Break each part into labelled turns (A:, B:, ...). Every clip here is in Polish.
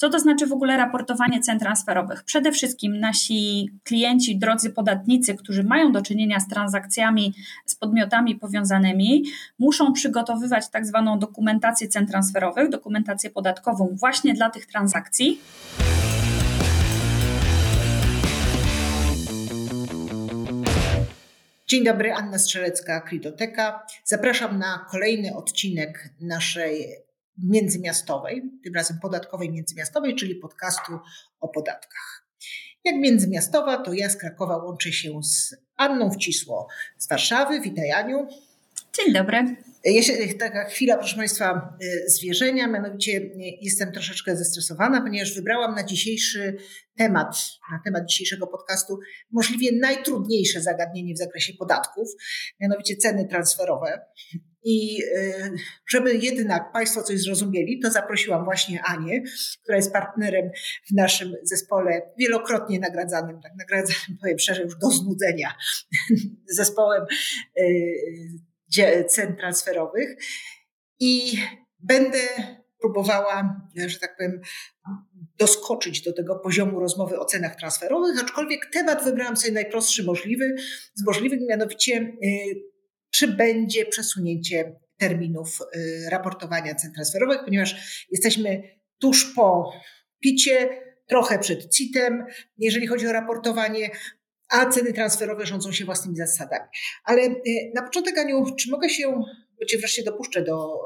A: Co to znaczy w ogóle raportowanie cen transferowych? Przede wszystkim nasi klienci, drodzy podatnicy, którzy mają do czynienia z transakcjami z podmiotami powiązanymi, muszą przygotowywać tak zwaną dokumentację cen transferowych, dokumentację podatkową właśnie dla tych transakcji.
B: Dzień dobry, Anna Strzelecka, Kritoteka. Zapraszam na kolejny odcinek naszej międzymiastowej, tym razem podatkowej międzymiastowej, czyli podcastu o podatkach. Jak międzymiastowa, to ja z Krakowa łączę się z Anną Wcisło z Warszawy. Witaj Aniu.
A: Dzień dobry.
B: Jeszcze taka chwila, proszę Państwa, y, zwierzenia. Mianowicie y, jestem troszeczkę zestresowana, ponieważ wybrałam na dzisiejszy temat, na temat dzisiejszego podcastu możliwie najtrudniejsze zagadnienie w zakresie podatków, mianowicie ceny transferowe. I y, żeby jednak Państwo coś zrozumieli, to zaprosiłam właśnie Anię, która jest partnerem w naszym zespole wielokrotnie nagradzanym, tak nagradzanym, powiem szczerze, już do znudzenia, zespołem cen transferowych. I będę próbowała, że tak powiem, doskoczyć do tego poziomu rozmowy o cenach transferowych, aczkolwiek temat wybrałam sobie najprostszy możliwy, z możliwych, mianowicie y, czy będzie przesunięcie terminów y, raportowania cen transferowych, ponieważ jesteśmy tuż po picie, trochę przed CIT-em, jeżeli chodzi o raportowanie, a ceny transferowe rządzą się własnymi zasadami. Ale e, na początek, Aniu, czy mogę się, bo Cię wreszcie dopuszczę do,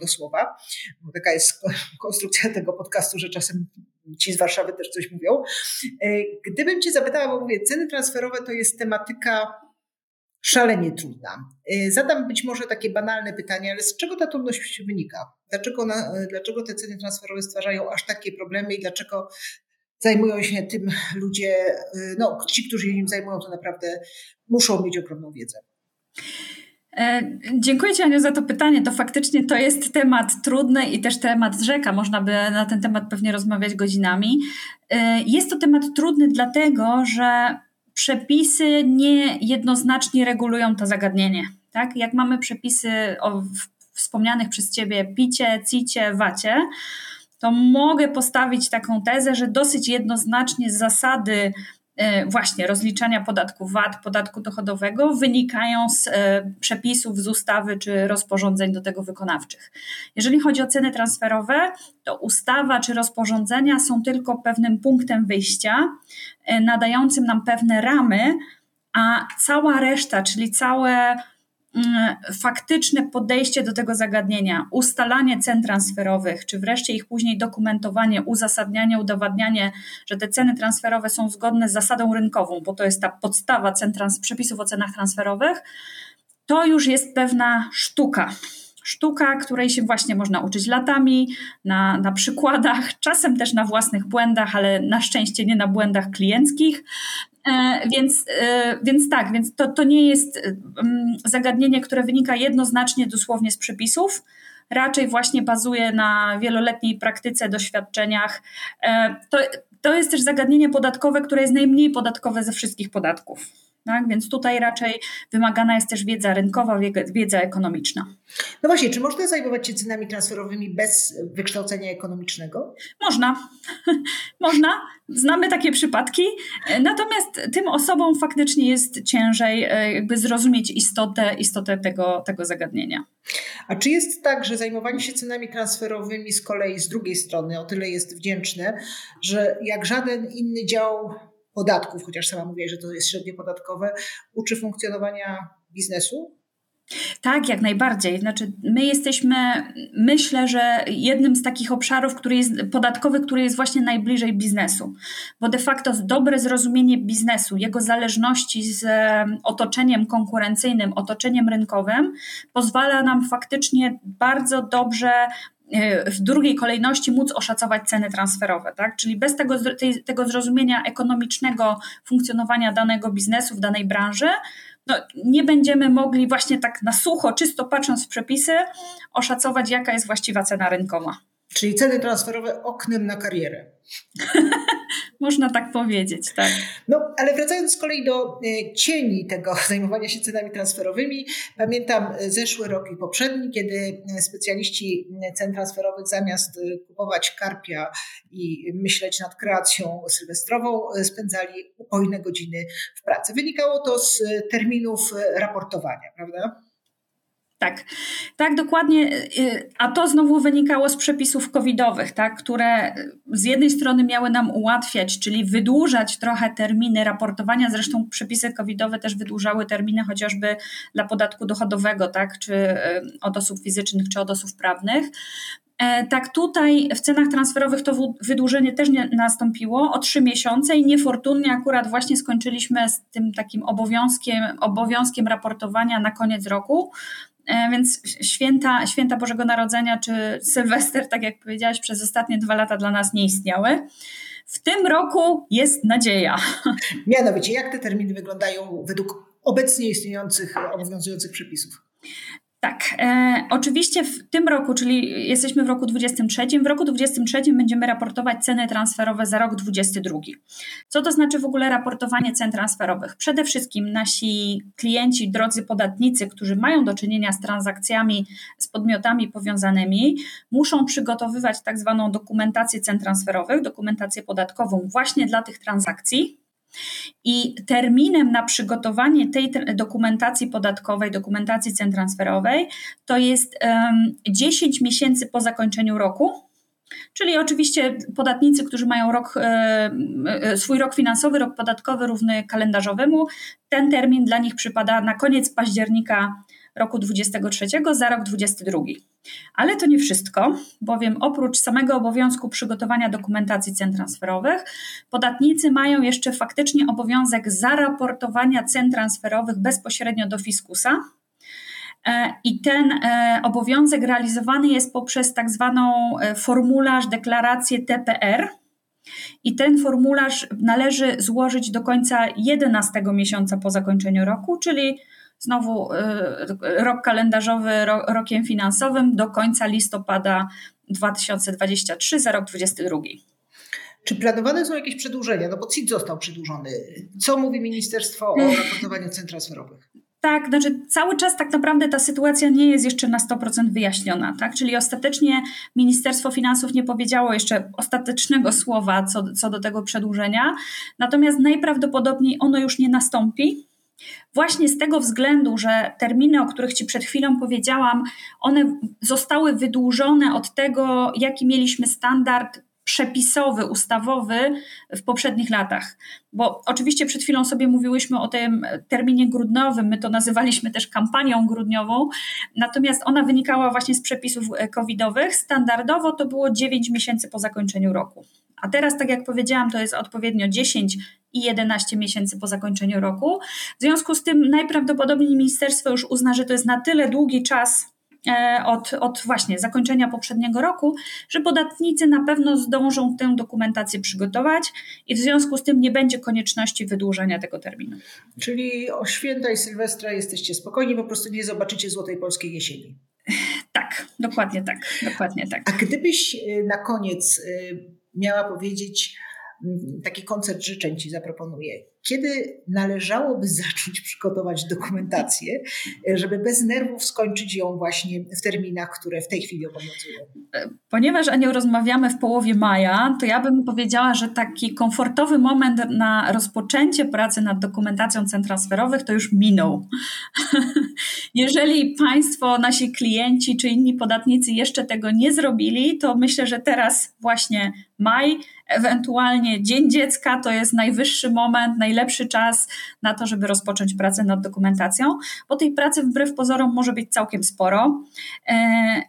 B: do słowa, bo taka jest konstrukcja tego podcastu, że czasem ci z Warszawy też coś mówią. E, gdybym Cię zapytała, bo mówię, ceny transferowe to jest tematyka szalenie trudna. E, zadam być może takie banalne pytanie, ale z czego ta trudność wynika? Dlaczego, na, dlaczego te ceny transferowe stwarzają aż takie problemy i dlaczego zajmują się tym ludzie, y, no ci, którzy się nim zajmują, to naprawdę muszą mieć ogromną wiedzę.
A: E, dziękuję Ci Aniu za to pytanie. To faktycznie to jest temat trudny i też temat rzeka. Można by na ten temat pewnie rozmawiać godzinami. E, jest to temat trudny dlatego, że przepisy nie jednoznacznie regulują to zagadnienie. Tak? Jak mamy przepisy o wspomnianych przez Ciebie picie, cicie, wacie, to mogę postawić taką tezę, że dosyć jednoznacznie zasady właśnie rozliczania podatku VAT, podatku dochodowego wynikają z e, przepisów z ustawy czy rozporządzeń do tego wykonawczych. Jeżeli chodzi o ceny transferowe, to ustawa czy rozporządzenia są tylko pewnym punktem wyjścia, e, nadającym nam pewne ramy, a cała reszta, czyli całe faktyczne podejście do tego zagadnienia, ustalanie cen transferowych, czy wreszcie ich później dokumentowanie, uzasadnianie, udowadnianie, że te ceny transferowe są zgodne z zasadą rynkową, bo to jest ta podstawa cen trans, przepisów o cenach transferowych, to już jest pewna sztuka. Sztuka, której się właśnie można uczyć latami, na, na przykładach, czasem też na własnych błędach, ale na szczęście nie na błędach klienckich. E, więc, e, więc tak, więc to, to nie jest mm, zagadnienie, które wynika jednoznacznie dosłownie z przepisów. Raczej właśnie bazuje na wieloletniej praktyce, doświadczeniach. E, to, to jest też zagadnienie podatkowe, które jest najmniej podatkowe ze wszystkich podatków. Tak? Więc tutaj raczej wymagana jest też wiedza rynkowa, wiedza ekonomiczna.
B: No właśnie, czy można zajmować się cenami transferowymi bez wykształcenia ekonomicznego?
A: Można. można. Znamy takie przypadki. Natomiast tym osobom faktycznie jest ciężej e, jakby zrozumieć istotę, istotę tego, tego zagadnienia.
B: A czy jest tak, że zajmowanie się cenami transferowymi z kolei z drugiej strony o tyle jest wdzięczne, że jak żaden inny dział podatków, chociaż sama mówiłaś, że to jest średnie podatkowe, uczy funkcjonowania biznesu?
A: Tak, jak najbardziej. Znaczy, my jesteśmy, myślę, że jednym z takich obszarów, który jest podatkowy, który jest właśnie najbliżej biznesu, bo de facto dobre zrozumienie biznesu, jego zależności z otoczeniem konkurencyjnym, otoczeniem rynkowym, pozwala nam faktycznie bardzo dobrze w drugiej kolejności móc oszacować ceny transferowe, tak? Czyli bez tego, tej, tego zrozumienia ekonomicznego funkcjonowania danego biznesu w danej branży, no, nie będziemy mogli właśnie tak na sucho, czysto patrząc w przepisy, oszacować, jaka jest właściwa cena rynkowa.
B: Czyli ceny transferowe oknem na karierę.
A: Można tak powiedzieć, tak.
B: No, ale wracając z kolei do e, cieni tego zajmowania się cenami transferowymi, pamiętam e, zeszły rok i poprzedni, kiedy e, specjaliści cen transferowych zamiast kupować karpia i myśleć nad kreacją sylwestrową, spędzali upojne godziny w pracy. Wynikało to z terminów raportowania, prawda?
A: Tak, tak, dokładnie. Y, a to znowu wynikało z przepisów covidowych, tak, które z jednej strony miały nam ułatwiać, czyli wydłużać trochę terminy raportowania. Zresztą przepisy covidowe też wydłużały terminy chociażby dla podatku dochodowego, tak, czy y, od osób fizycznych, czy od osób prawnych. E, tak, tutaj w cenach transferowych to wydłużenie też nie nastąpiło o trzy miesiące i niefortunnie akurat właśnie skończyliśmy z tym takim obowiązkiem, obowiązkiem raportowania na koniec roku. E, więc święta, święta Bożego Narodzenia czy Sylwester, tak jak powiedziałaś, przez ostatnie dwa lata dla nas nie istniały. W tym roku jest nadzieja.
B: Mianowicie, jak te terminy wyglądają według obecnie istniejących, obowiązujących przepisów?
A: Tak, e, oczywiście w tym roku, czyli jesteśmy w roku 23, w roku 23 będziemy raportować ceny transferowe za rok 22. Co to znaczy w ogóle raportowanie cen transferowych? Przede wszystkim nasi klienci, drodzy podatnicy, którzy mają do czynienia z transakcjami z podmiotami powiązanymi, muszą przygotowywać tak zwaną dokumentację cen transferowych, dokumentację podatkową właśnie dla tych transakcji, i terminem na przygotowanie tej dokumentacji podatkowej, dokumentacji cen transferowej, to jest 10 miesięcy po zakończeniu roku. Czyli oczywiście podatnicy, którzy mają rok, swój rok finansowy, rok podatkowy równy kalendarzowemu, ten termin dla nich przypada na koniec października roku 23 za rok 22. Ale to nie wszystko, bowiem oprócz samego obowiązku przygotowania dokumentacji cen transferowych, podatnicy mają jeszcze faktycznie obowiązek zaraportowania cen transferowych bezpośrednio do fiskusa. E, I ten e, obowiązek realizowany jest poprzez tak zwaną e, formularz, deklarację TPR, i ten formularz należy złożyć do końca 11 miesiąca po zakończeniu roku, czyli znowu y, rok kalendarzowy rokiem finansowym do końca listopada 2023 za rok 2022.
B: Czy planowane są jakieś przedłużenia? No bo CIT został przedłużony. Co mówi ministerstwo o raportowaniu cen transferowych?
A: Tak, znaczy cały czas tak naprawdę ta sytuacja nie jest jeszcze na 100% wyjaśniona, tak? Czyli ostatecznie Ministerstwo Finansów nie powiedziało jeszcze ostatecznego słowa co, co do tego przedłużenia, natomiast najprawdopodobniej ono już nie nastąpi, Właśnie z tego względu, że terminy, o których Ci przed chwilą powiedziałam, one zostały wydłużone od tego, jaki mieliśmy standard przepisowy, ustawowy w poprzednich latach. Bo oczywiście przed chwilą sobie mówiłyśmy o tym terminie grudniowym, my to nazywaliśmy też kampanią grudniową, natomiast ona wynikała właśnie z przepisów covidowych. Standardowo to było 9 miesięcy po zakończeniu roku. A teraz, tak jak powiedziałam, to jest odpowiednio 10 i 11 miesięcy po zakończeniu roku. W związku z tym najprawdopodobniej ministerstwo już uzna, że to jest na tyle długi czas e, od, od właśnie zakończenia poprzedniego roku, że podatnicy na pewno zdążą tę dokumentację przygotować i w związku z tym nie będzie konieczności wydłużenia tego terminu.
B: Czyli o święta i Sylwestra jesteście spokojni, po prostu nie zobaczycie złotej polskiej jesieni.
A: Tak, dokładnie tak, dokładnie tak.
B: A gdybyś e, na koniec e, miała powiedzieć, taki koncert życzeń Ci zaproponuję. Kiedy należałoby zacząć przygotować dokumentację, żeby bez nerwów skończyć ją właśnie w terminach, które w tej chwili obowiązują?
A: Ponieważ Aniu rozmawiamy w połowie maja, to ja bym powiedziała, że taki komfortowy moment na rozpoczęcie pracy nad dokumentacją cen transferowych to już minął. Jeżeli Państwo, nasi klienci czy inni podatnicy jeszcze tego nie zrobili, to myślę, że teraz właśnie maj, ewentualnie Dzień Dziecka to jest najwyższy moment, najlepszy czas na to, żeby rozpocząć pracę nad dokumentacją, bo tej pracy wbrew pozorom może być całkiem sporo. E,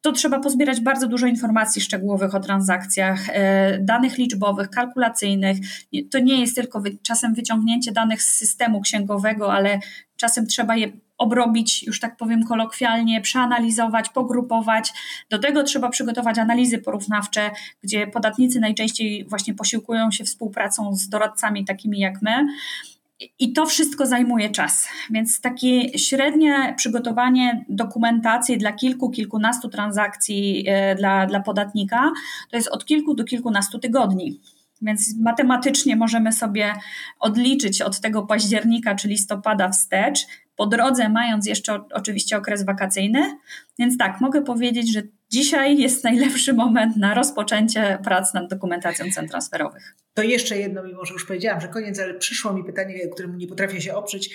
A: to trzeba pozbierać bardzo dużo informacji szczegółowych o transakcjach, e, danych liczbowych, kalkulacyjnych. To nie jest tylko czasem wyciągnięcie danych z systemu księgowego, ale czasem trzeba je obrobić, już tak powiem kolokwialnie, przeanalizować, pogrupować. Do tego trzeba przygotować analizy porównawcze, gdzie podatnicy najczęściej właśnie posiłkują się współpracą z doradcami takimi jak my. I to wszystko zajmuje czas, więc takie średnie przygotowanie dokumentacji dla kilku, kilkunastu transakcji e, dla, dla podatnika to jest od kilku do kilkunastu tygodni. Więc matematycznie możemy sobie odliczyć od tego października czy listopada wstecz, po drodze mając jeszcze oczywiście okres wakacyjny. Więc tak, mogę powiedzieć, że dzisiaj jest najlepszy moment na rozpoczęcie prac nad dokumentacją cen transferowych.
B: To jeszcze jedno, mimo że już powiedziałam, że koniec, ale przyszło mi pytanie, któremu nie potrafię się oprzeć.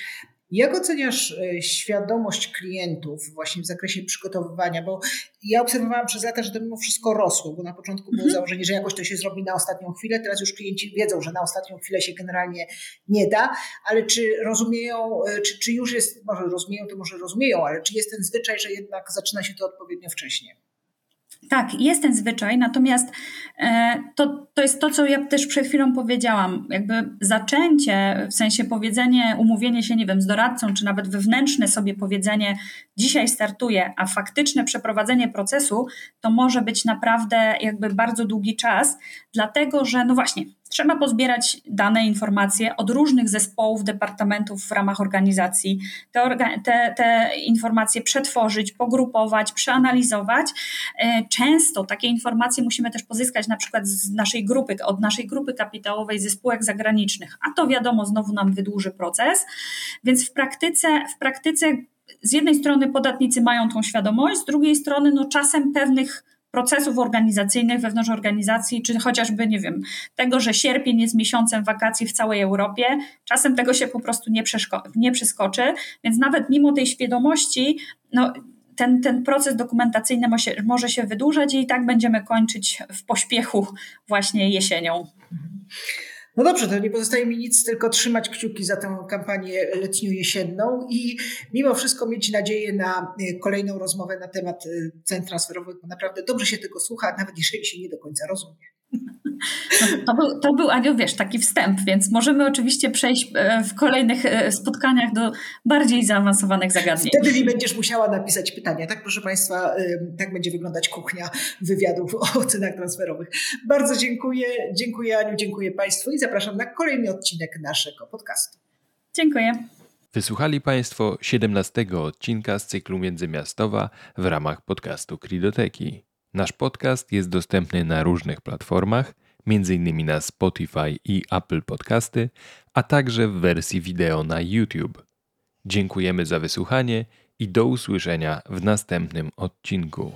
B: Jak oceniasz e, świadomość klientów właśnie w zakresie przygotowywania? Bo ja obserwowałam przez lata, że to mimo wszystko rosło, bo na początku było mhm. założenie, że jakoś to się zrobi na ostatnią chwilę. Teraz już klienci wiedzą, że na ostatnią chwilę się generalnie nie da, ale czy rozumieją, e, czy, czy już jest, może rozumieją, to może rozumieją, ale czy jest ten zwyczaj, że jednak zaczyna się to odpowiednio wcześnie?
A: Tak, jest ten zwyczaj, natomiast e, to, to jest to, co ja też przed chwilą powiedziałam. Jakby zaczęcie, w sensie powiedzenie, umówienie się, nie wiem, z doradcą, czy nawet wewnętrzne sobie powiedzenie, dzisiaj startuje, a faktyczne przeprowadzenie procesu, to może być naprawdę jakby bardzo długi czas, dlatego że, no właśnie, Trzeba pozbierać dane, informacje od różnych zespołów, departamentów w ramach organizacji, te, te, te, informacje przetworzyć, pogrupować, przeanalizować. E, często takie informacje musimy też pozyskać na przykład z naszej grupy, od naszej grupy kapitałowej ze spółek zagranicznych, a to wiadomo, znowu nam wydłuży proces. Więc w praktyce, w praktyce z jednej strony podatnicy mają tą świadomość, z drugiej strony no czasem pewnych procesów organizacyjnych wewnątrz organizacji, czy chociażby, nie wiem, tego, że sierpień jest miesiącem wakacji w całej Europie, czasem tego się po prostu nie, nie przeskoczy, więc nawet mimo tej świadomości, no, ten, ten proces dokumentacyjny może, może się wydłużać i tak będziemy kończyć w pośpiechu właśnie jesienią.
B: No dobrze, to nie pozostaje mi nic, tylko trzymać kciuki za tę kampanię letnio-jesienną i mimo wszystko mieć nadzieję na e, kolejną rozmowę na temat e, cen transferowych, bo naprawdę dobrze się tego słucha, nawet jeżeli się nie do końca rozumie.
A: No, to, był, to był, Aniu, wiesz, taki wstęp, więc możemy oczywiście przejść e, w kolejnych e, spotkaniach do bardziej zaawansowanych zagadnień.
B: Wtedy mi będziesz musiała napisać pytania. Tak, proszę Państwa, tak będzie wyglądać kuchnia wywiadów o cenach transferowych. Bardzo dziękuję. Dziękuję Aniu, dziękuję Państwu i zapraszam na kolejny odcinek naszego podcastu.
A: Dziękuję.
C: Wysłuchali Państwo 17 odcinka z cyklu Międzymiastowa w ramach podcastu Kridoteki. Nasz podcast jest dostępny na różnych platformach, m.in. na Spotify i Apple Podcasty, a także w wersji wideo na YouTube. Dziękujemy za wysłuchanie i do usłyszenia w następnym odcinku.